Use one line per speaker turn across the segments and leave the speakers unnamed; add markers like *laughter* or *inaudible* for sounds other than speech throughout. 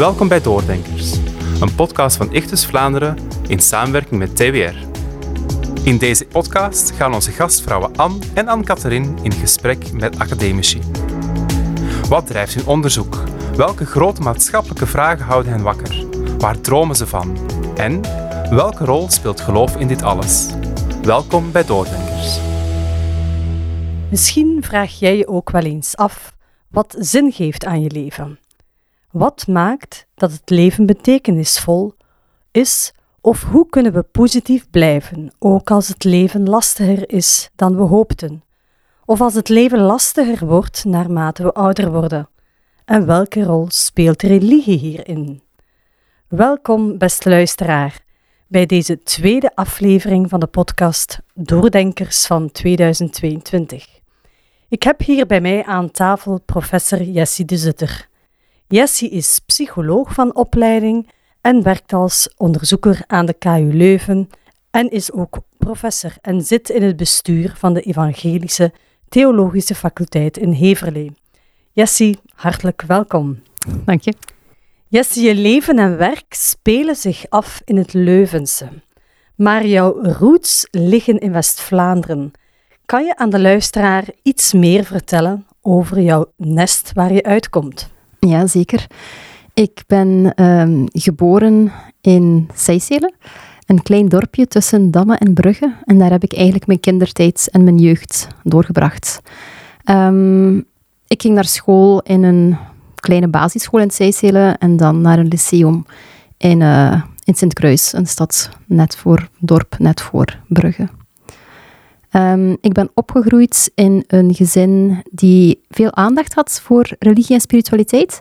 Welkom bij Doordenkers, een podcast van Ichtus Vlaanderen in samenwerking met TWR. In deze podcast gaan onze gastvrouwen Anne en Anne-Catherine in gesprek met academici. Wat drijft hun onderzoek? Welke grote maatschappelijke vragen houden hen wakker? Waar dromen ze van? En welke rol speelt geloof in dit alles? Welkom bij Doordenkers.
Misschien vraag jij je ook wel eens af wat zin geeft aan je leven. Wat maakt dat het leven betekenisvol is of hoe kunnen we positief blijven, ook als het leven lastiger is dan we hoopten? Of als het leven lastiger wordt naarmate we ouder worden? En welke rol speelt religie hierin? Welkom, beste luisteraar, bij deze tweede aflevering van de podcast Doordenkers van 2022. Ik heb hier bij mij aan tafel professor Jessie de Zutter. Jessie is psycholoog van opleiding en werkt als onderzoeker aan de KU Leuven en is ook professor en zit in het bestuur van de Evangelische Theologische Faculteit in Heverlee. Jessie, hartelijk welkom.
Dank je.
Jessie, je leven en werk spelen zich af in het Leuvense. Maar jouw roots liggen in West-Vlaanderen. Kan je aan de luisteraar iets meer vertellen over jouw nest waar je uitkomt?
Ja, zeker. Ik ben ehm, geboren in Seysselen, een klein dorpje tussen Damme en Brugge. En daar heb ik eigenlijk mijn kindertijd en mijn jeugd doorgebracht. Ehm, ik ging naar school in een kleine basisschool in Seysselen en dan naar een lyceum in, uh, in Sint-Kruis, een stad net voor dorp, net voor Brugge. Um, ik ben opgegroeid in een gezin die veel aandacht had voor religie en spiritualiteit.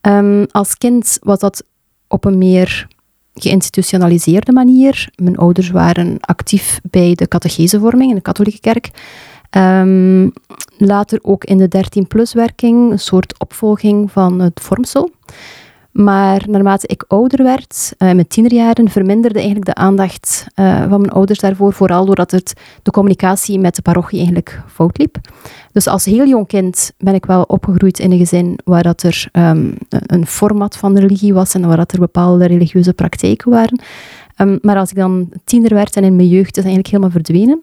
Um, als kind was dat op een meer geïnstitutionaliseerde manier. Mijn ouders waren actief bij de catechesevorming in de katholieke kerk. Um, later ook in de 13-plus-werking, een soort opvolging van het vormsel. Maar naarmate ik ouder werd, uh, in mijn tienerjaren, verminderde eigenlijk de aandacht uh, van mijn ouders daarvoor, vooral doordat het, de communicatie met de parochie eigenlijk fout liep. Dus als heel jong kind ben ik wel opgegroeid in een gezin waar dat er um, een format van religie was en waar dat er bepaalde religieuze praktijken waren. Um, maar als ik dan tiener werd en in mijn jeugd is eigenlijk helemaal verdwenen.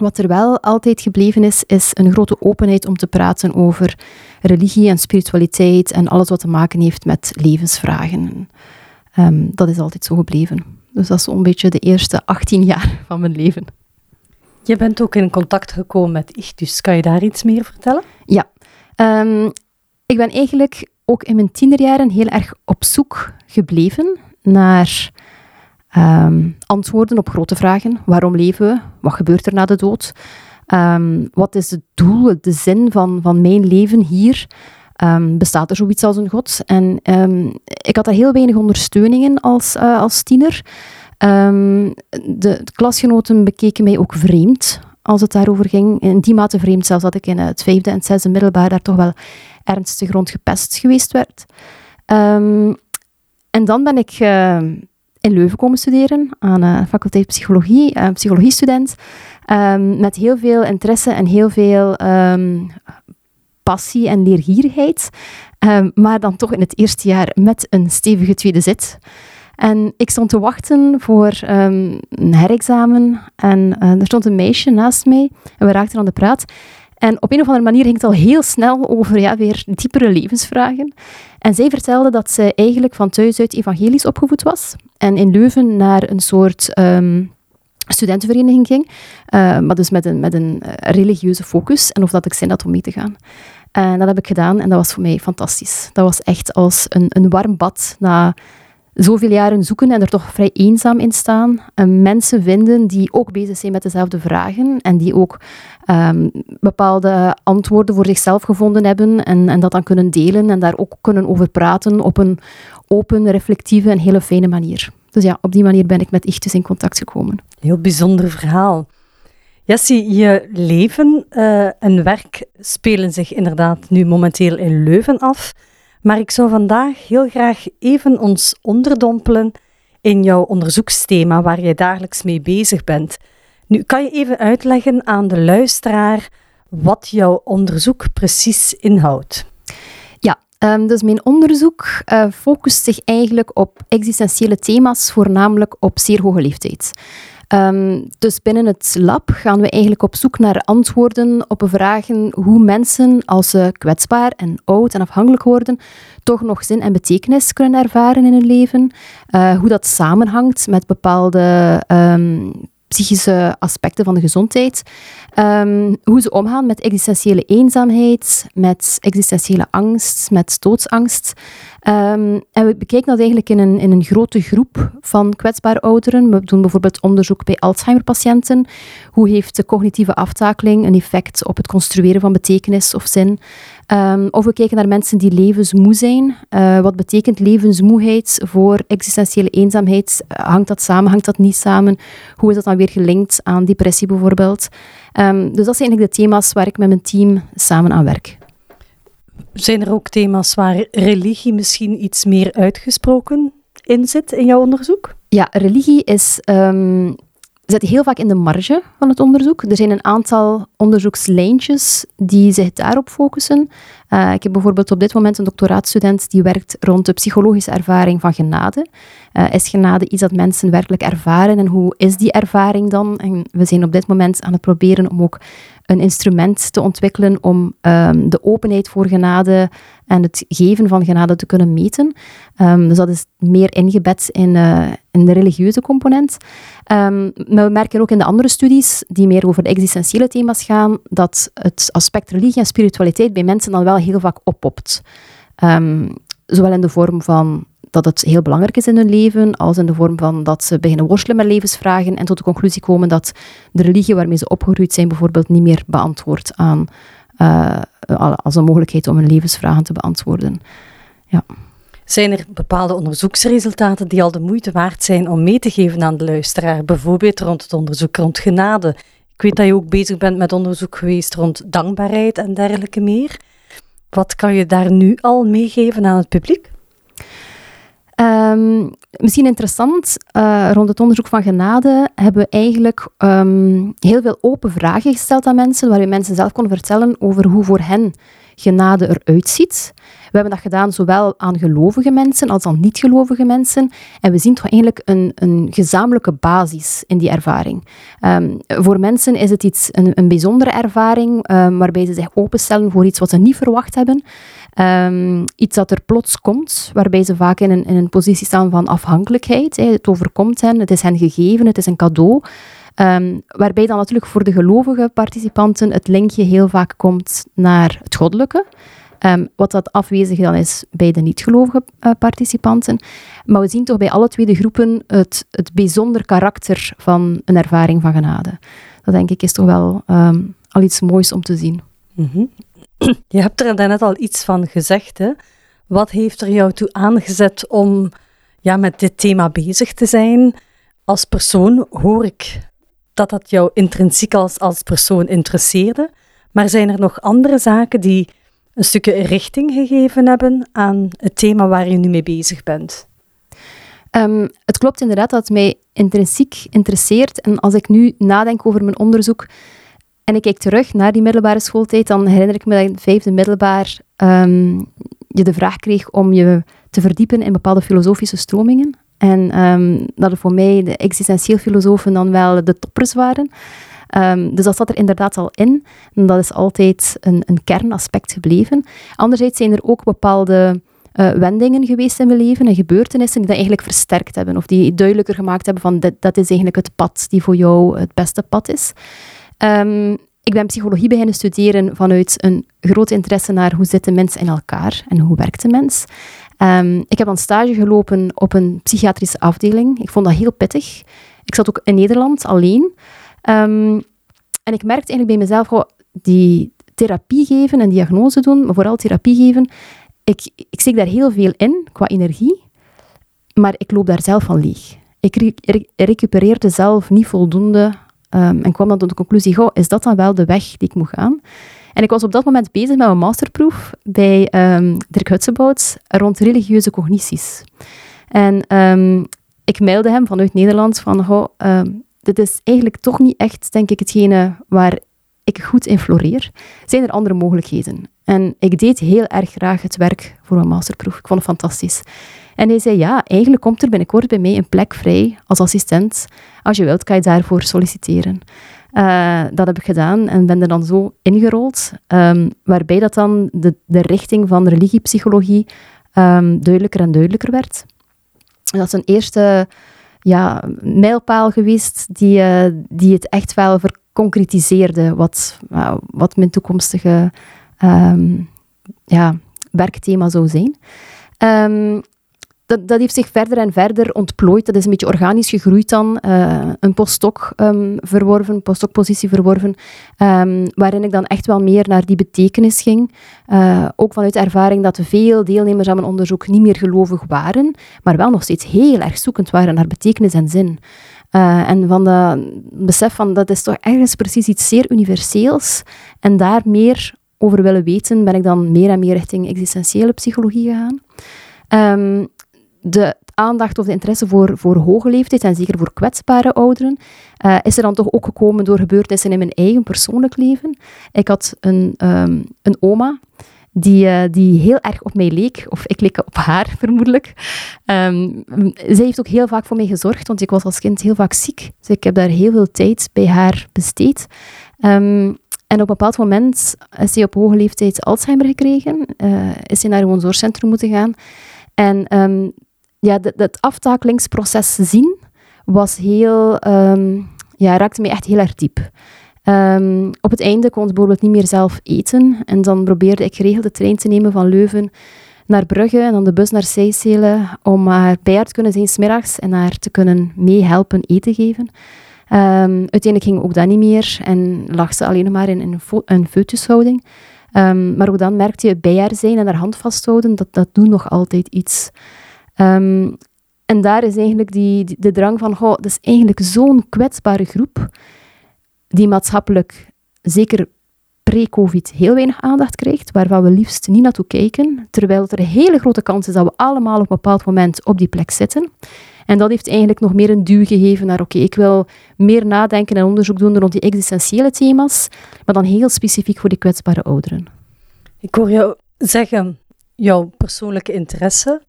Wat er wel altijd gebleven is, is een grote openheid om te praten over religie en spiritualiteit en alles wat te maken heeft met levensvragen. Um, dat is altijd zo gebleven. Dus dat is zo'n beetje de eerste 18 jaar *laughs* van mijn leven.
Je bent ook in contact gekomen met Ichtus. Kan je daar iets meer vertellen?
Ja. Um, ik ben eigenlijk ook in mijn tienerjaren heel erg op zoek gebleven naar um, antwoorden op grote vragen. Waarom leven we? Wat gebeurt er na de dood? Um, wat is het doel, de zin van, van mijn leven hier? Um, bestaat er zoiets als een God? En ik had daar heel weinig ondersteuning in als, uh, als tiener. de, de klasgenoten bekeken mij ook vreemd als het daarover ging. In die mate vreemd zelfs dat ik in het vijfde en zesde middelbaar daar toch wel ernstig rond gepest geweest werd. en dan ben ik uh, in Leuven komen studeren aan de faculteit psychologie, uh, psychologiestudent, um, met heel veel interesse en heel veel um, passie en leergierigheid, um, maar dan toch in het eerste jaar met een stevige tweede zit. En ik stond te wachten voor een herexamen en uh, er stond een meisje naast mij en we raakten aan de praat. En op een of andere manier ging het al heel snel over ja, weer diepere levensvragen. En zij vertelde dat ze eigenlijk van thuis uit evangelisch opgevoed was. En in Leuven naar een soort um, studentenvereniging ging. Uh, maar dus met een, met een eh, religieuze focus. En of dat ik zin had om mee te gaan. En dat heb ik gedaan en dat was voor mij fantastisch. Dat was echt als een, een warm bad na zoveel jaren zoeken en er toch vrij eenzaam in staan. En mensen vinden die ook bezig zijn met dezelfde vragen en die ook um, bepaalde antwoorden voor zichzelf gevonden hebben en, en dat dan kunnen delen en daar ook kunnen over praten op een open, reflectieve en hele fijne manier. Dus ja, op die manier ben ik met Ichtus in contact gekomen.
Heel bijzonder verhaal. Jessie, je leven uh, en werk spelen zich inderdaad nu momenteel in Leuven af. Maar ik zou vandaag heel graag even ons onderdompelen in jouw onderzoeksthema waar jij dagelijks mee bezig bent. Nu, kan je even uitleggen aan de luisteraar wat jouw onderzoek precies inhoudt?
Ja, Um, dus mijn onderzoek uh, focust zich eigenlijk op existentiële thema's, voornamelijk op zeer hoge leeftijd. Um, dus binnen het lab gaan we eigenlijk op zoek naar antwoorden op vragen hoe mensen, als ze kwetsbaar en oud en afhankelijk worden, toch nog zin en betekenis kunnen ervaren in hun leven. Uh, hoe dat samenhangt met bepaalde um, psychische aspecten van de gezondheid. Um, hoe ze omgaan met existentiële eenzaamheid, met existentiële angst, met doodsangst. Um, en we bekijken dat eigenlijk in een, in een grote groep van kwetsbare ouderen. We doen bijvoorbeeld onderzoek bij Alzheimer-patiënten. Hoe heeft de cognitieve aftakeling een effect op het construeren van betekenis of zin? Um, of we kijken naar mensen die levensmoe zijn. Uh, wat betekent levensmoeheid voor existentiële eenzaamheid? Hangt dat samen, hangt dat niet samen? Hoe is dat dan weer gelinkt aan depressie bijvoorbeeld? Um, dus dat zijn eigenlijk de thema's waar ik met mijn team samen aan werk.
Zijn er ook thema's waar religie misschien iets meer uitgesproken in zit in jouw onderzoek?
Ja, religie is um, zit heel vaak in de marge van het onderzoek. Er zijn een aantal onderzoekslijntjes die zich daarop focussen. Uh, ik heb bijvoorbeeld op dit moment een doctoraatstudent die werkt rond de psychologische ervaring van genade. Uh, is genade iets dat mensen werkelijk ervaren en hoe is die ervaring dan? En we zijn op dit moment aan het proberen om ook een instrument te ontwikkelen om um, de openheid voor genade en het geven van genade te kunnen meten. Um, dus dat is meer ingebed in, uh, in de religieuze component. Maar we merken ook in de andere studies, die meer over de existentiële thema's gaan, dat het aspect religie en spiritualiteit bij mensen dan wel heel vaak oppopt. zowel in de vorm van dat het heel belangrijk is in hun leven, als in de vorm van dat ze beginnen worstelen met levensvragen en tot de conclusie komen dat de religie waarmee ze opgegroeid zijn bijvoorbeeld niet meer beantwoordt aan, uh, als een mogelijkheid om hun levensvragen te beantwoorden. Ja.
Zijn er bepaalde onderzoeksresultaten die al de moeite waard zijn om mee te geven aan de luisteraar? Bijvoorbeeld rond het onderzoek rond genade. Ik weet dat je ook bezig bent met onderzoek geweest rond dankbaarheid en dergelijke meer. Wat kan je daar nu al meegeven aan het publiek?
Um, misschien interessant, uh, rond het onderzoek van genade hebben we eigenlijk um, heel veel open vragen gesteld aan mensen, waarin mensen zelf konden vertellen over hoe voor hen genade eruit ziet. We hebben dat gedaan zowel aan gelovige mensen als aan niet-gelovige mensen. En we zien toch eigenlijk een, een gezamenlijke basis in die ervaring. Um, voor mensen is het iets, een, een bijzondere ervaring, waarbij ze zich openstellen voor iets wat ze niet verwacht hebben. Um, iets dat er plots komt, waarbij ze vaak in een, in een positie staan van afhankelijkheid. Het overkomt hen, het is hen gegeven, het is een cadeau. Um, waarbij dan natuurlijk voor de gelovige participanten het linkje heel vaak komt naar het goddelijke. Um, wat dat afwezig dan is bij de niet-gelovige uh, participanten. Maar we zien toch bij alle twee de groepen het, het bijzonder karakter van een ervaring van genade. Dat denk ik is toch wel um, al iets moois om te zien.
-hmm. *clears throat* Je hebt er net al iets van gezegd. Hè? Wat heeft er jou toe aangezet om ja, met dit thema bezig te zijn? Als persoon hoor ik dat dat jou intrinsiek als, persoon interesseerde. Maar zijn er nog andere zaken die een stukje richting gegeven hebben aan het thema waar je nu mee bezig bent?
Um, het klopt inderdaad dat het mij intrinsiek interesseert. En als ik nu nadenk over mijn onderzoek, en ik kijk terug naar die middelbare schooltijd, dan herinner ik me dat in het vijfde middelbaar um, je de vraag kreeg om je te verdiepen in bepaalde filosofische stromingen. En um, dat er voor mij de existentieel filosofen dan wel de toppers waren. Um, dus dat zat er inderdaad al in. Dat is altijd een, een kernaspect gebleven. Anderzijds zijn er ook bepaalde uh, wendingen geweest in mijn leven en gebeurtenissen die dat eigenlijk versterkt hebben. Of die duidelijker gemaakt hebben van dit, dat is eigenlijk het pad die voor jou het beste pad is. Um, ik ben psychologie beginnen studeren vanuit een groot interesse naar hoe zit de mens in elkaar en hoe werkt de mens. Um, ik heb een stage gelopen op een psychiatrische afdeling. Ik vond dat heel pittig. Ik zat ook in Nederland alleen. Um, en ik merkte eigenlijk bij mezelf, goh, die therapie geven en diagnose doen, maar vooral therapie geven, ik, ik steek daar heel veel in qua energie, maar ik loop daar zelf van leeg. Ik recupereerde zelf niet voldoende Um, en kwam dan tot de conclusie, goh, is dat dan wel de weg die ik moet gaan? En ik was op dat moment bezig met een masterproef bij um, Dirk Hutsebouts rond religieuze cognities. En um, ik mailde hem vanuit Nederland van, goh, dit is eigenlijk toch niet echt, denk ik, hetgene waar ik goed in floreer, zijn er andere mogelijkheden. En ik deed heel erg graag het werk voor mijn masterproef. Ik vond het fantastisch. En hij zei, ja, eigenlijk komt er binnenkort bij mij een plek vrij als assistent. Als je wilt, kan je daarvoor solliciteren. Uh, dat heb ik gedaan en ben er dan zo ingerold, um, waarbij dat dan de, de richting van religiepsychologie um, duidelijker en duidelijker werd. Dat is een eerste ja, mijlpaal geweest die, uh, die het echt wel verconcretiseerde wat, wat mijn toekomstige um, ja, werkthema zou zijn. Dat, dat heeft zich verder en verder ontplooid. Dat is een beetje organisch gegroeid dan. Uh, een postdoc um, verworven, postdocpositie verworven, um, waarin ik dan echt wel meer naar die betekenis ging. Uh, ook vanuit ervaring dat veel deelnemers aan mijn onderzoek niet meer gelovig waren, maar wel nog steeds heel erg zoekend waren naar betekenis en zin. Uh, en van dat besef van dat is toch ergens precies iets zeer universeels en daar meer over willen weten, ben ik dan meer en meer richting existentiële psychologie gegaan. Um, de aandacht of de interesse voor, voor hoge leeftijd en zeker voor kwetsbare ouderen uh, is er dan toch ook gekomen door gebeurtenissen in mijn eigen persoonlijk leven. Ik had een, um, een oma die, uh, die heel erg op mij leek, of ik leek op haar *laughs* vermoedelijk. Um, zij heeft ook heel vaak voor mij gezorgd, want ik was als kind heel vaak ziek. Dus ik heb daar heel veel tijd bij haar besteed. Um, en op een bepaald moment is hij op hoge leeftijd Alzheimer gekregen, uh, is hij naar een woonzorgcentrum moeten gaan. En ja, dat, aftakelingsproces zien was heel, um, ja, raakte mij echt heel erg diep. Um, op het einde kon ik bijvoorbeeld niet meer zelf eten. En dan probeerde ik geregeld de trein te nemen van Leuven naar Brugge en dan de bus naar Seysselen om haar bij te kunnen zijn smiddags en haar te kunnen meehelpen eten geven. Um, uiteindelijk ging ook dat niet meer en lag ze alleen maar in, een. Um, maar ook dan merkte je bij haar zijn en haar hand vasthouden, dat, dat doet nog altijd iets. Um, en daar is eigenlijk die, de drang van, goh, dat is eigenlijk zo'n kwetsbare groep, die maatschappelijk, zeker pre-COVID, heel weinig aandacht krijgt, waarvan we liefst niet naartoe kijken, terwijl er een hele grote kans is dat we allemaal op een bepaald moment op die plek zitten. En dat heeft eigenlijk nog meer een duw gegeven naar, oké, ik wil meer nadenken en onderzoek doen rond die existentiële thema's, maar dan heel specifiek voor die kwetsbare ouderen.
Ik hoor jou zeggen, jouw persoonlijke interesse,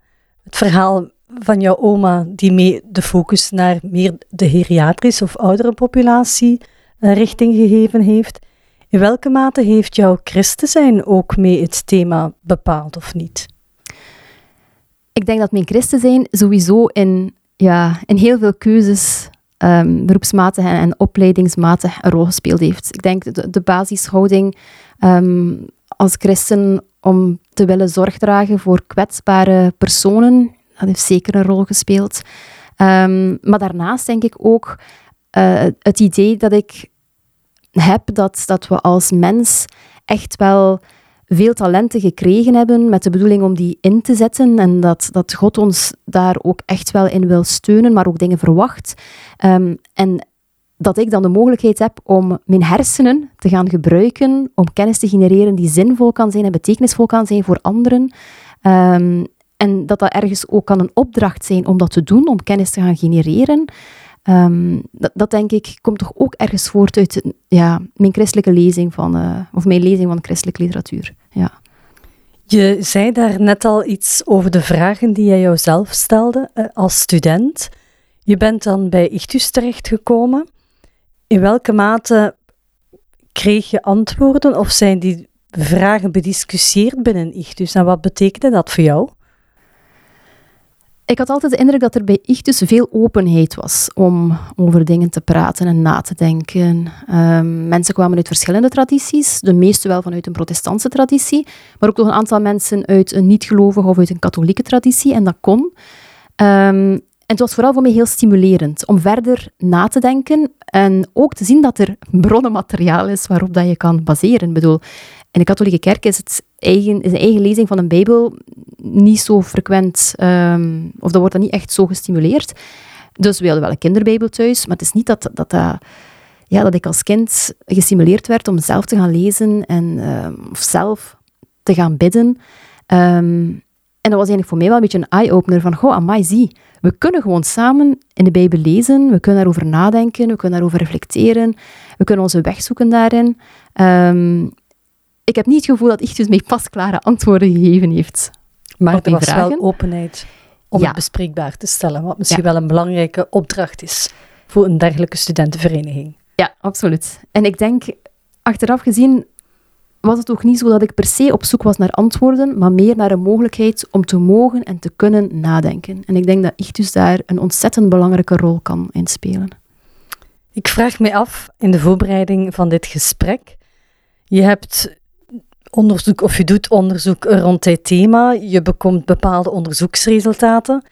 het verhaal van jouw oma die mee de focus naar meer de geriatrische of oudere populatie uh, richting gegeven heeft. In welke mate heeft jouw christen zijn ook mee het thema bepaald of niet?
Ik denk dat mijn christen zijn sowieso in, ja, in heel veel keuzes um, beroepsmatig en, opleidingsmatig een rol gespeeld heeft. Ik denk de, de basishouding um, als christen om te willen zorg dragen voor kwetsbare personen. Dat heeft zeker een rol gespeeld. Um, maar daarnaast denk ik ook uh, het idee dat ik heb dat, dat we als mens echt wel veel talenten gekregen hebben met de bedoeling om die in te zetten en dat, dat God ons daar ook echt wel in wil steunen, maar ook dingen verwacht. Um, en dat ik dan de mogelijkheid heb om mijn hersenen te gaan gebruiken om kennis te genereren die zinvol kan zijn en betekenisvol kan zijn voor anderen. Um, en dat dat ergens ook kan een opdracht zijn om dat te doen, om kennis te gaan genereren. Um, dat, dat, denk ik komt toch ook ergens voort uit ja, mijn christelijke lezing van, uh, of mijn lezing van christelijke literatuur. Ja.
Je zei daar net al iets over de vragen die jij jouzelf stelde uh, als student. Je bent dan bij Ichtus terechtgekomen in welke mate kreeg je antwoorden of zijn die vragen bediscussieerd binnen Ichtus en wat betekende dat voor jou?
Ik had altijd de indruk dat er bij Ichtus veel openheid was om over dingen te praten en na te denken. Um, mensen kwamen uit verschillende tradities, de meeste wel vanuit een protestantse traditie, maar ook nog een aantal mensen uit een niet-gelovige of uit een katholieke traditie, en dat kon. Um, het was vooral voor mij heel stimulerend om verder na te denken en ook te zien dat er bronnenmateriaal is waarop dat je kan baseren. Ik bedoel, in de katholieke kerk is, het eigen, is de eigen lezing van een bijbel niet zo frequent, um, of dat wordt dan niet echt zo gestimuleerd. Dus we hadden wel een kinderbijbel thuis, maar het is niet dat, dat, dat, ja, dat ik als kind gestimuleerd werd om zelf te gaan lezen en um, of zelf te gaan bidden. Um, en dat was eigenlijk voor mij wel een beetje een eye-opener van, goh, amai, zie, we kunnen gewoon samen in de Bijbel lezen, we kunnen daarover nadenken, we kunnen daarover reflecteren, we kunnen onze weg zoeken daarin. Ehm, ik heb niet het gevoel dat Ichtus mij pasklare antwoorden gegeven heeft.
Maar er was
vragen.
wel openheid om
Ja.
het bespreekbaar te stellen, wat misschien wel een belangrijke opdracht is voor een dergelijke studentenvereniging.
Ja, absoluut. En ik denk, achteraf gezien, was het ook niet zo dat ik per se op zoek was naar antwoorden, maar meer naar een mogelijkheid om te mogen en te kunnen nadenken. En ik denk dat Ichtus daar een ontzettend belangrijke rol kan in spelen.
Ik vraag me af, in de voorbereiding van dit gesprek, je hebt onderzoek of je doet onderzoek rond dit thema, je bekomt bepaalde onderzoeksresultaten.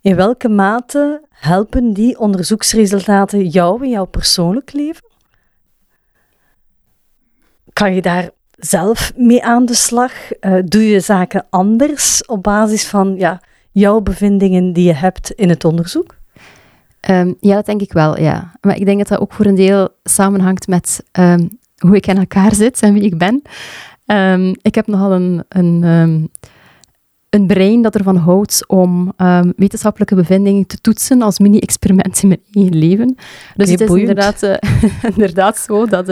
In welke mate helpen die onderzoeksresultaten jou in jouw persoonlijk leven? Kan je daar zelf mee aan de slag? Eh, doe je zaken anders op basis van ja, jouw bevindingen die je hebt in het onderzoek?
Ehm, ja, dat denk ik wel, ja. Maar ik denk dat dat ook voor een deel samenhangt met ehm, hoe ik in elkaar zit en wie ik ben. Ehm, ik heb nogal een, een, een brein dat ervan houdt om wetenschappelijke bevindingen te toetsen als mini-experiment in mijn eigen leven. Dus
Oké,
het is
boeiend.
inderdaad, eh, *laughs* inderdaad zo dat,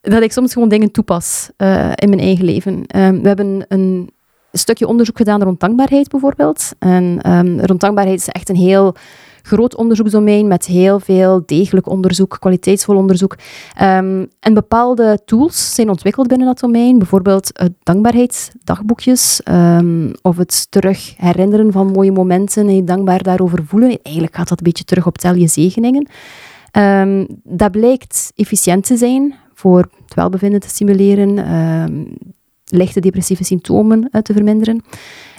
dat ik soms gewoon dingen toepas eh, in mijn eigen leven. Ehm, we hebben een stukje onderzoek gedaan rond dankbaarheid bijvoorbeeld. En ehm, rond dankbaarheid is echt een heel groot onderzoeksdomein met heel veel degelijk onderzoek, kwaliteitsvol onderzoek. Ehm, en bepaalde tools zijn ontwikkeld binnen dat domein, bijvoorbeeld het dankbaarheidsdagboekjes ehm, of het terug herinneren van mooie momenten en je dankbaar daarover voelen. Eigenlijk gaat dat een beetje terug op tel je zegeningen. Dat blijkt efficiënt te zijn voor het welbevinden te stimuleren, ehm, lichte depressieve symptomen eh, te verminderen. *laughs*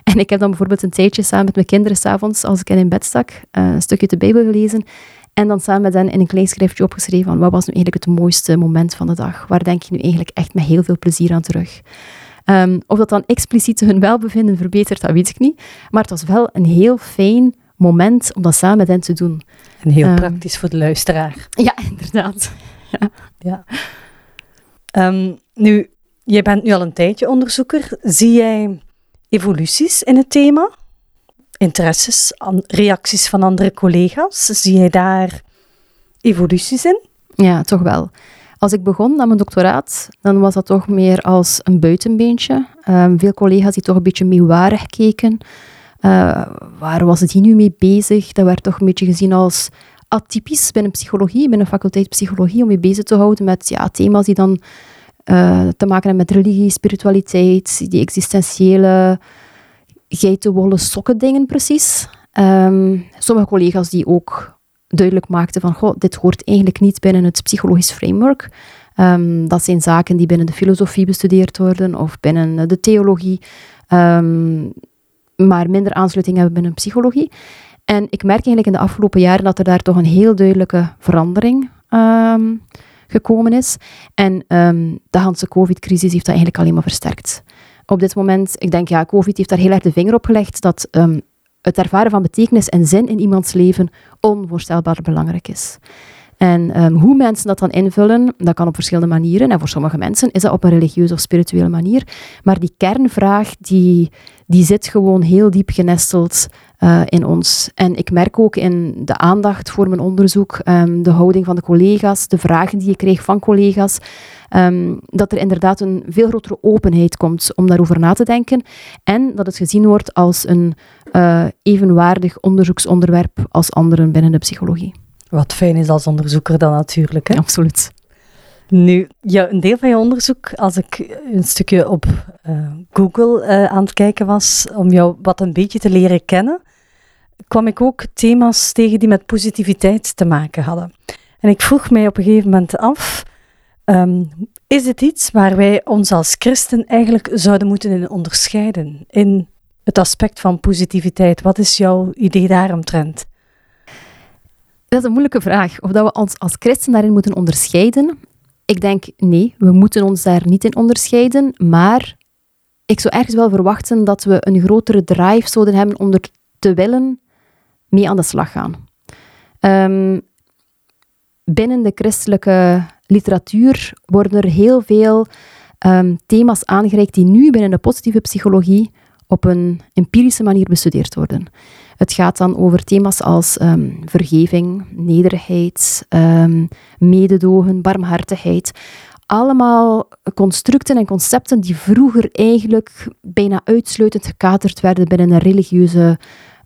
En ik heb dan bijvoorbeeld een tijdje samen met mijn kinderen s'avonds, als ik hen in bed stak, eh, een stukje de Bijbel gelezen. En dan samen met hen in een klein schriftje opgeschreven van wat was nu eigenlijk het mooiste moment van de dag? Waar denk je nu eigenlijk echt met heel veel plezier aan terug? Ehm, of dat dan expliciet hun welbevinden verbetert, dat weet ik niet. Maar het was wel een heel fijn moment om dat samen met hen te doen.
En heel
Ehm.
praktisch voor de luisteraar.
Ja, inderdaad. *laughs*
Ja. Ehm, nu, jij bent nu al een tijdje onderzoeker. Zie jij evoluties in het thema? Interesses, reacties van andere collega's? Zie jij daar evoluties in?
Ja, toch wel. Als ik begon aan mijn doctoraat, dan was dat toch meer als een buitenbeentje. Ehm, veel collega's die toch een beetje meewarig keken. Eh, waar was die nu mee bezig? Dat werd toch een beetje gezien als atypisch binnen psychologie, binnen faculteit psychologie, om je bezig te houden met ja, thema's die dan eh, te maken hebben met religie, spiritualiteit, die existentiële geitenwolle sokken dingen precies. Ehm, sommige collega's die ook duidelijk maakten van, goh, dit hoort eigenlijk niet binnen het psychologisch framework. Ehm, dat zijn zaken die binnen de filosofie bestudeerd worden of binnen de theologie, ehm, maar minder aansluiting hebben binnen psychologie. En ik merk eigenlijk in de afgelopen jaren dat er daar toch een heel duidelijke verandering ehm, gekomen is. En ehm, de hele COVID-crisis heeft dat eigenlijk alleen maar versterkt. Op dit moment, ik denk, ja, COVID heeft daar heel erg de vinger op gelegd dat ehm, het ervaren van betekenis en zin in iemands leven onvoorstelbaar belangrijk is. En hoe mensen dat dan invullen, dat kan op verschillende manieren. En voor sommige mensen is dat op een religieuze of spirituele manier. Maar die kernvraag, die, die zit gewoon heel diep genesteld eh, in ons. En ik merk ook in de aandacht voor mijn onderzoek, ehm, de houding van de collega's, de vragen die ik kreeg van collega's, ehm, dat er inderdaad een veel grotere openheid komt om daarover na te denken. En dat het gezien wordt als een eh, evenwaardig onderzoeksonderwerp als anderen binnen de psychologie.
Wat fijn is als onderzoeker dan natuurlijk. Hè?
Absoluut.
Nu, ja, een deel van je onderzoek, als ik een stukje op eh, Google aan het kijken was, om jou wat een beetje te leren kennen, kwam ik ook thema's tegen die met positiviteit te maken hadden. En ik vroeg mij op een gegeven moment af, ehm, is het iets waar wij ons als christen eigenlijk zouden moeten in onderscheiden? In het aspect van positiviteit. Wat is jouw idee daaromtrent?
Dat is een moeilijke vraag. Of dat we ons als christen daarin moeten onderscheiden. Ik denk nee, we moeten ons daar niet in onderscheiden. Maar ik zou ergens wel verwachten dat we een grotere drive zouden hebben om te willen mee aan de slag gaan. Ehm, binnen de christelijke literatuur worden er heel veel ehm, thema's aangereikt die nu binnen de positieve psychologie op een empirische manier bestudeerd worden. Het gaat dan over thema's als ehm, vergeving, nederigheid, mededogen, barmhartigheid. Allemaal constructen en concepten die vroeger eigenlijk bijna uitsluitend gekaderd werden binnen een religieuze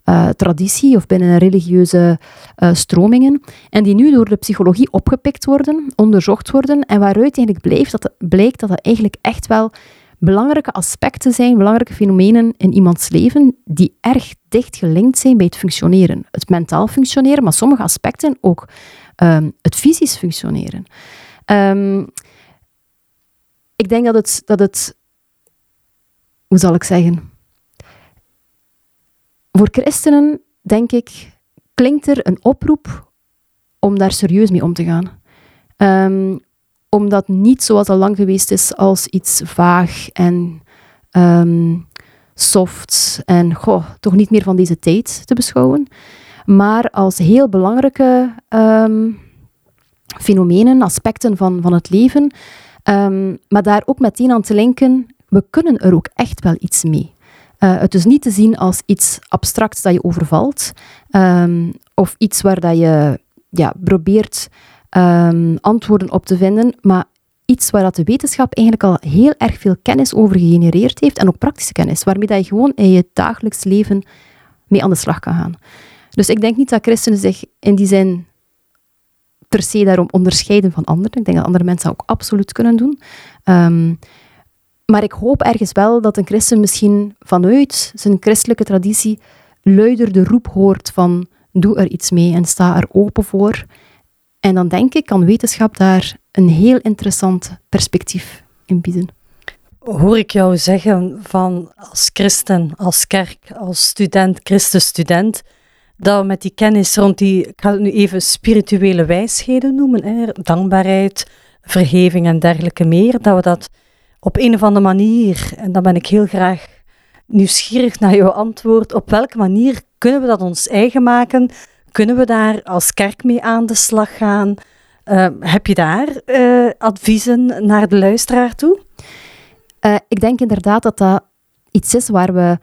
uh, traditie of binnen religieuze uh, stromingen. En die nu door de psychologie opgepikt worden, onderzocht worden en waaruit eigenlijk blijft dat, blijkt dat dat eigenlijk echt wel belangrijke aspecten zijn, belangrijke fenomenen in iemands leven, die erg dicht gelinkt zijn bij het functioneren. Het mentaal functioneren, maar sommige aspecten ook um, het fysisch functioneren. Um, ik denk dat het, dat het, hoe zal ik zeggen, voor christenen, denk ik, klinkt er een oproep om daar serieus mee om te gaan. Um, omdat niet zoals al lang geweest is als iets vaag en um, soft en goh, toch niet meer van deze tijd te beschouwen, maar als heel belangrijke um, fenomenen, aspecten van, van het leven, maar daar ook meteen aan te linken, we kunnen er ook echt wel iets mee. Uh, het is niet te zien als iets abstracts dat je overvalt, of iets waar dat je ja, probeert um, antwoorden op te vinden, maar iets waar dat de wetenschap eigenlijk al heel erg veel kennis over gegenereerd heeft en ook praktische kennis, waarmee dat je gewoon in je dagelijks leven mee aan de slag kan gaan. Dus ik denk niet dat christenen zich in die zin per se daarom onderscheiden van anderen. Ik denk dat andere mensen dat ook absoluut kunnen doen. Um, maar ik hoop ergens wel dat een christen misschien vanuit zijn christelijke traditie luider de roep hoort van doe er iets mee en sta er open voor. En dan denk ik, kan wetenschap daar een heel interessant perspectief in bieden.
Hoor ik jou zeggen van als christen, als kerk, als student, christenstudent, dat we met die kennis rond die, ik ga het nu even spirituele wijsheden noemen, hè, dankbaarheid, vergeving en dergelijke meer, dat we dat op een of andere manier, en dan ben ik heel graag nieuwsgierig naar jouw antwoord, op welke manier kunnen we dat ons eigen maken, kunnen we daar als kerk mee aan de slag gaan? Uh, heb je daar uh, adviezen naar de luisteraar toe?
Uh, ik denk inderdaad dat dat iets is waar we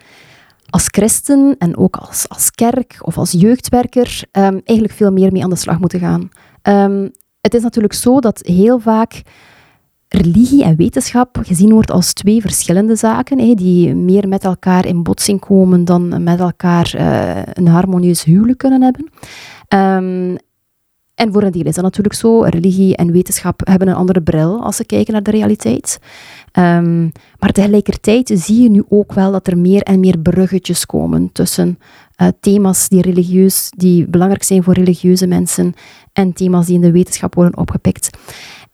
als christen en ook als, als kerk of als jeugdwerker um, eigenlijk veel meer mee aan de slag moeten gaan. Um, het is natuurlijk zo dat heel vaak religie en wetenschap gezien wordt als twee verschillende zaken, die meer met elkaar in botsing komen dan met elkaar uh, een harmonieus huwelijk kunnen hebben. Um, en voor een deel is dat natuurlijk zo. Religie en wetenschap hebben een andere bril als ze kijken naar de realiteit. Um, maar tegelijkertijd zie je nu ook wel dat er meer en meer bruggetjes komen tussen uh, thema's die religieus, die belangrijk zijn voor religieuze mensen en thema's die in de wetenschap worden opgepikt.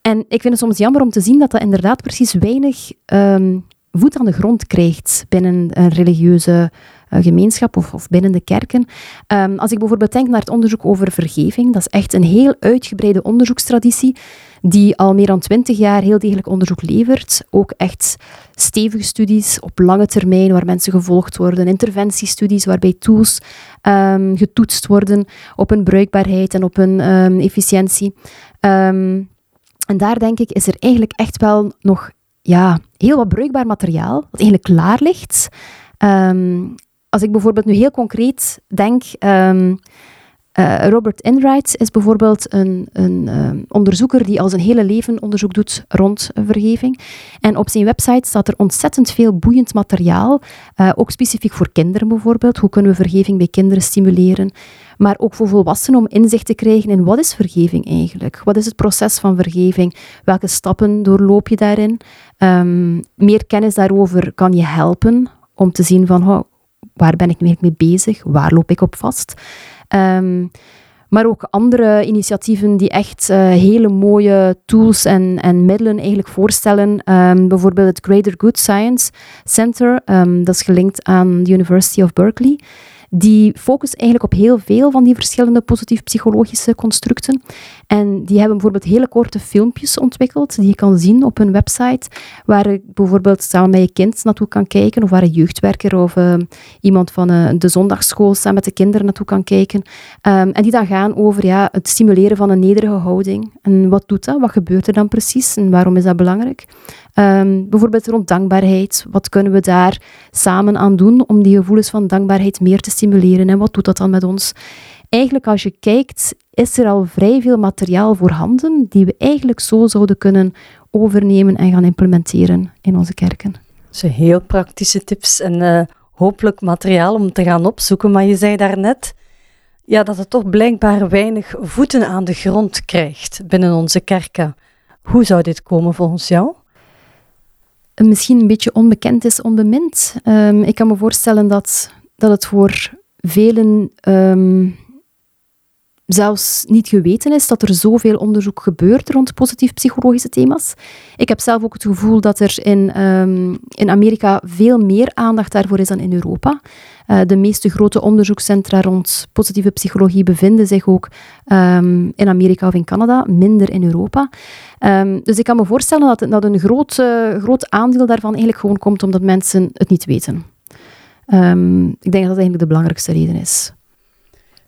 En ik vind het soms jammer om te zien dat dat inderdaad precies weinig um, voet aan de grond krijgt binnen een religieuze uh, gemeenschap of, of, binnen de kerken. Um, als ik bijvoorbeeld denk naar het onderzoek over vergeving, dat is echt een heel uitgebreide onderzoekstraditie die al meer dan twintig jaar heel degelijk onderzoek levert. Ook echt stevige studies op lange termijn waar mensen gevolgd worden, interventiestudies waarbij tools um, getoetst worden op hun bruikbaarheid en op hun efficiëntie. En daar denk ik, is er eigenlijk echt wel nog ja, heel wat bruikbaar materiaal, dat eigenlijk klaar ligt. Ehm, als ik bijvoorbeeld nu heel concreet denk, um, uh, Robert Enright is bijvoorbeeld een, een um, onderzoeker die al zijn hele leven onderzoek doet rond vergeving. En op zijn website staat er ontzettend veel boeiend materiaal, uh, ook specifiek voor kinderen bijvoorbeeld. Hoe kunnen we vergeving bij kinderen stimuleren? Maar ook voor volwassenen om inzicht te krijgen in wat is vergeving eigenlijk? Wat is het proces van vergeving? Welke stappen doorloop je daarin? Um, meer kennis daarover kan je helpen om te zien van oh, waar ben ik mee bezig? Waar loop ik op vast? Um, maar ook andere initiatieven die echt uh, hele mooie tools en, en middelen eigenlijk voorstellen. Um, bijvoorbeeld het Greater Good Science Center, um, dat is gelinkt aan de University of Berkeley die focust eigenlijk op heel veel van die verschillende positief psychologische constructen. En die hebben bijvoorbeeld hele korte filmpjes ontwikkeld, die je kan zien op hun website, waar je bijvoorbeeld samen met je kind naartoe kan kijken, of waar een jeugdwerker of uh, iemand van uh, de zondagschool samen met de kinderen naartoe kan kijken. Um, en die dan gaan over ja, het stimuleren van een nederige houding. En wat doet dat? Wat gebeurt er dan precies? En waarom is dat belangrijk? Ehm, bijvoorbeeld rond dankbaarheid. Wat kunnen we daar samen aan doen om die gevoelens van dankbaarheid meer te stimuleren? En wat doet dat dan met ons? Eigenlijk, als je kijkt, is er al vrij veel materiaal voorhanden die we eigenlijk zo zouden kunnen overnemen en gaan implementeren in onze kerken.
Zo heel praktische tips en uh, hopelijk materiaal om te gaan opzoeken. Maar je zei daarnet ja, dat het toch blijkbaar weinig voeten aan de grond krijgt binnen onze kerken. Hoe zou dit komen volgens jou?
Misschien een beetje onbekend is onbemind. Um, ik kan me voorstellen dat, dat het voor velen um, zelfs niet geweten is dat er zoveel onderzoek gebeurt rond positief psychologische thema's. Ik heb zelf ook het gevoel dat er in, um, in Amerika veel meer aandacht daarvoor is dan in Europa. Uh, de meeste grote onderzoekscentra rond positieve psychologie bevinden zich ook um, in Amerika of in Canada, minder in Europa. Um, dus ik kan me voorstellen dat, dat een groot, uh, groot aandeel daarvan eigenlijk gewoon komt omdat mensen het niet weten. ik denk dat dat eigenlijk de belangrijkste reden is.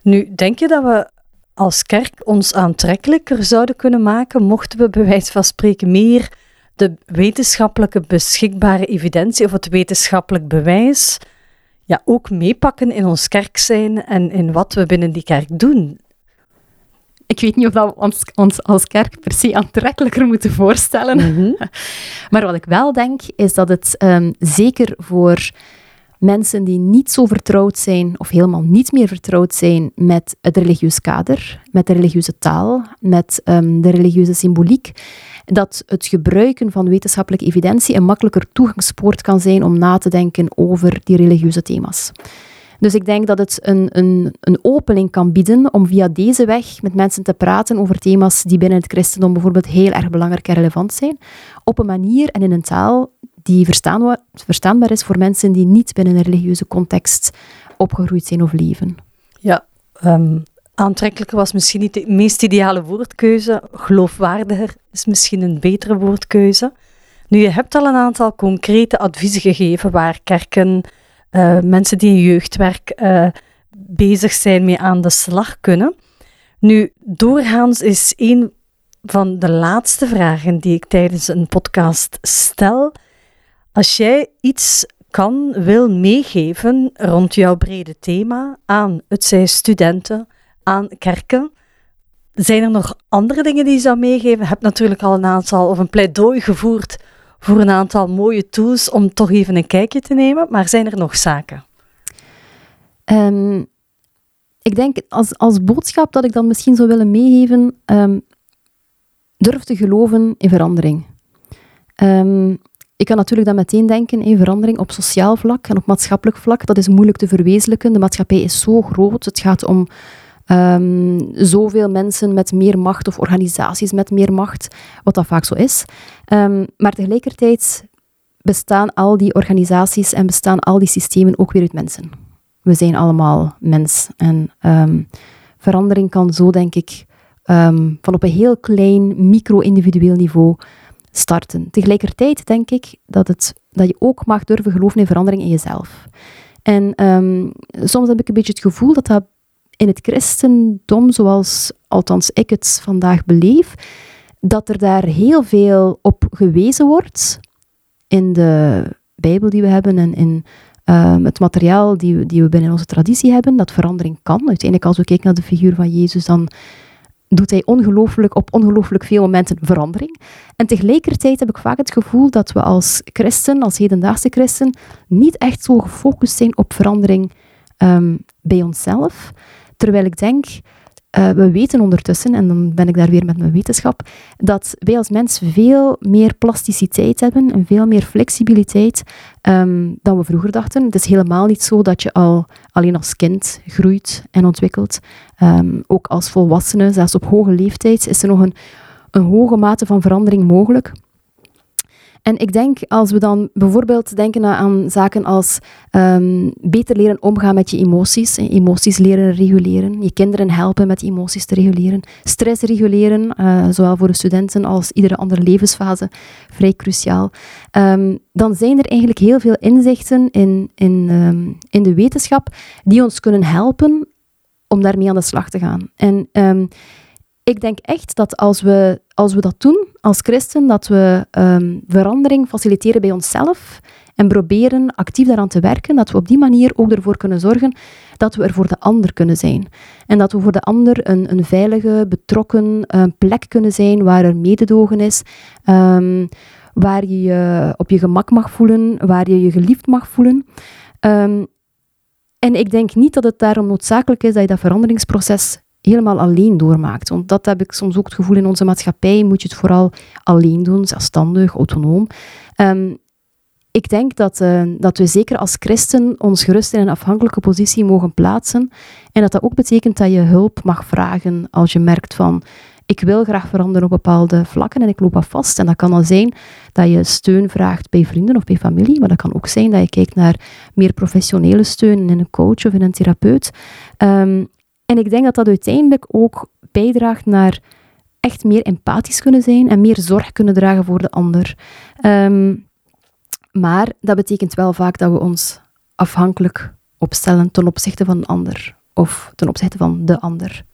Nu, denk je dat we als kerk ons aantrekkelijker zouden kunnen maken, mochten we bij wijze van spreken meer de wetenschappelijke beschikbare evidentie of het wetenschappelijk bewijs ja, ook meepakken in ons kerk zijn en in wat we binnen die kerk doen.
Ik weet niet of dat we ons, ons als kerk per se aantrekkelijker moeten voorstellen. Mhm. *laughs* maar wat ik wel denk, is dat het um, zeker voor mensen die niet zo vertrouwd zijn of helemaal niet meer vertrouwd zijn met het religieus kader, met de religieuze taal, met um, de religieuze symboliek, dat het gebruiken van wetenschappelijke evidentie een makkelijker toegangspoort kan zijn om na te denken over die religieuze thema's. Dus ik denk dat het een, een, een opening kan bieden om via deze weg met mensen te praten over thema's die binnen het christendom bijvoorbeeld heel erg belangrijk en relevant zijn, op een manier en in een taal die verstaanbaar is voor mensen die niet binnen een religieuze context opgegroeid zijn of leven.
Ja, um, aantrekkelijker was misschien niet de meest ideale woordkeuze. Geloofwaardiger is misschien een betere woordkeuze. Nu, je hebt al een aantal concrete adviezen gegeven waar kerken, uh, mensen die in jeugdwerk uh, bezig zijn mee aan de slag kunnen. Nu, doorgaans is een van de laatste vragen die ik tijdens een podcast stel, als jij iets kan, wil meegeven rond jouw brede thema aan, het zij studenten, aan kerken, zijn er nog andere dingen die je zou meegeven? Je hebt natuurlijk al een aantal, of een pleidooi gevoerd voor een aantal mooie tools om toch even een kijkje te nemen, maar zijn er nog zaken?
Um, ik denk als, als boodschap dat ik dan misschien zou willen meegeven, um, durf te geloven in verandering. Um, ik kan natuurlijk dan meteen denken in verandering op sociaal vlak en op maatschappelijk vlak. Dat is moeilijk te verwezenlijken. De maatschappij is zo groot. Het gaat om um, zoveel mensen met meer macht of organisaties met meer macht, wat dat vaak zo is. Um, maar tegelijkertijd bestaan al die organisaties en bestaan al die systemen ook weer uit mensen. We zijn allemaal mens. En um, verandering kan zo, denk ik, van op een heel klein, micro-individueel niveau starten. Tegelijkertijd denk ik dat, het, dat je ook mag durven geloven in verandering in jezelf. En soms heb ik een beetje het gevoel dat dat in het christendom, zoals althans ik het vandaag beleef, dat er daar heel veel op gewezen wordt in de Bijbel die we hebben en in um, het materiaal die we, die we binnen onze traditie hebben, dat verandering kan. Uiteindelijk, als we kijken naar de figuur van Jezus, dan doet hij ongelooflijk, op ongelooflijk veel momenten verandering. En tegelijkertijd heb ik vaak het gevoel dat we als christen, als hedendaagse christen, niet echt zo gefocust zijn op verandering um, bij onszelf. Terwijl ik denk, uh, we weten ondertussen, en dan ben ik daar weer met mijn wetenschap, dat wij als mens veel meer plasticiteit hebben en veel meer flexibiliteit um, dan we vroeger dachten. Het is helemaal niet zo dat je al alleen als kind groeit en ontwikkelt. Um, ook als volwassene, zelfs op hoge leeftijd, is er nog een, een hoge mate van verandering mogelijk. En ik denk, als we dan bijvoorbeeld denken aan zaken als um, beter leren omgaan met je emoties, emoties leren reguleren, je kinderen helpen met emoties te reguleren, stress reguleren, uh, zowel voor de studenten als iedere andere levensfase, vrij cruciaal. Um, dan zijn er eigenlijk heel veel inzichten in, in, um, in de wetenschap die ons kunnen helpen om daarmee aan de slag te gaan. En ik denk echt dat als we, als we dat doen als christen, dat we ehm, verandering faciliteren bij onszelf en proberen actief daaraan te werken, dat we op die manier ook ervoor kunnen zorgen dat we er voor de ander kunnen zijn. En dat we voor de ander een, een veilige, betrokken uh, plek kunnen zijn waar er mededogen is, um, waar je je op je gemak mag voelen, waar je je geliefd mag voelen. Um, en ik denk niet dat het daarom noodzakelijk is dat je dat veranderingsproces helemaal alleen doormaakt. Want dat heb ik soms ook het gevoel in onze maatschappij, moet je het vooral alleen doen, zelfstandig, autonoom. Um, ik denk dat, uh, dat we zeker als christen ons gerust in een afhankelijke positie mogen plaatsen. En dat dat ook betekent dat je hulp mag vragen als je merkt van ik wil graag veranderen op bepaalde vlakken en ik loop af vast. En dat kan al zijn dat je steun vraagt bij vrienden of bij familie, maar dat kan ook zijn dat je kijkt naar meer professionele steun in een coach of in een therapeut. Um, en ik denk dat dat uiteindelijk ook bijdraagt naar echt meer empathisch kunnen zijn en meer zorg kunnen dragen voor de ander. Um, maar dat betekent wel vaak dat we ons afhankelijk opstellen ten opzichte van een ander of ten opzichte van de ander.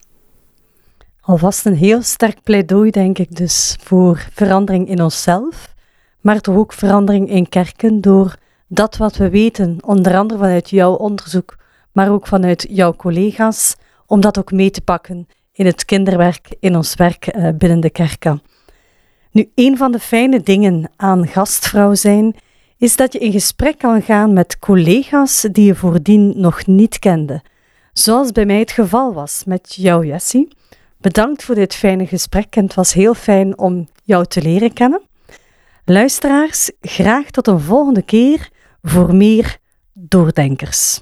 Alvast een heel sterk pleidooi, denk ik, dus voor verandering in onszelf, maar toch ook verandering in kerken door dat wat we weten, onder andere vanuit jouw onderzoek, maar ook vanuit jouw collega's, om dat ook mee te pakken in het kinderwerk, in ons werk uh, binnen de kerken. Nu, een van de fijne dingen aan gastvrouw zijn, is dat je in gesprek kan gaan met collega's die je voordien nog niet kende. Zoals bij mij het geval was met jou, Jessie. Bedankt voor dit fijne gesprek en het was heel fijn om jou te leren kennen. Luisteraars, graag tot een volgende keer voor meer doordenkers.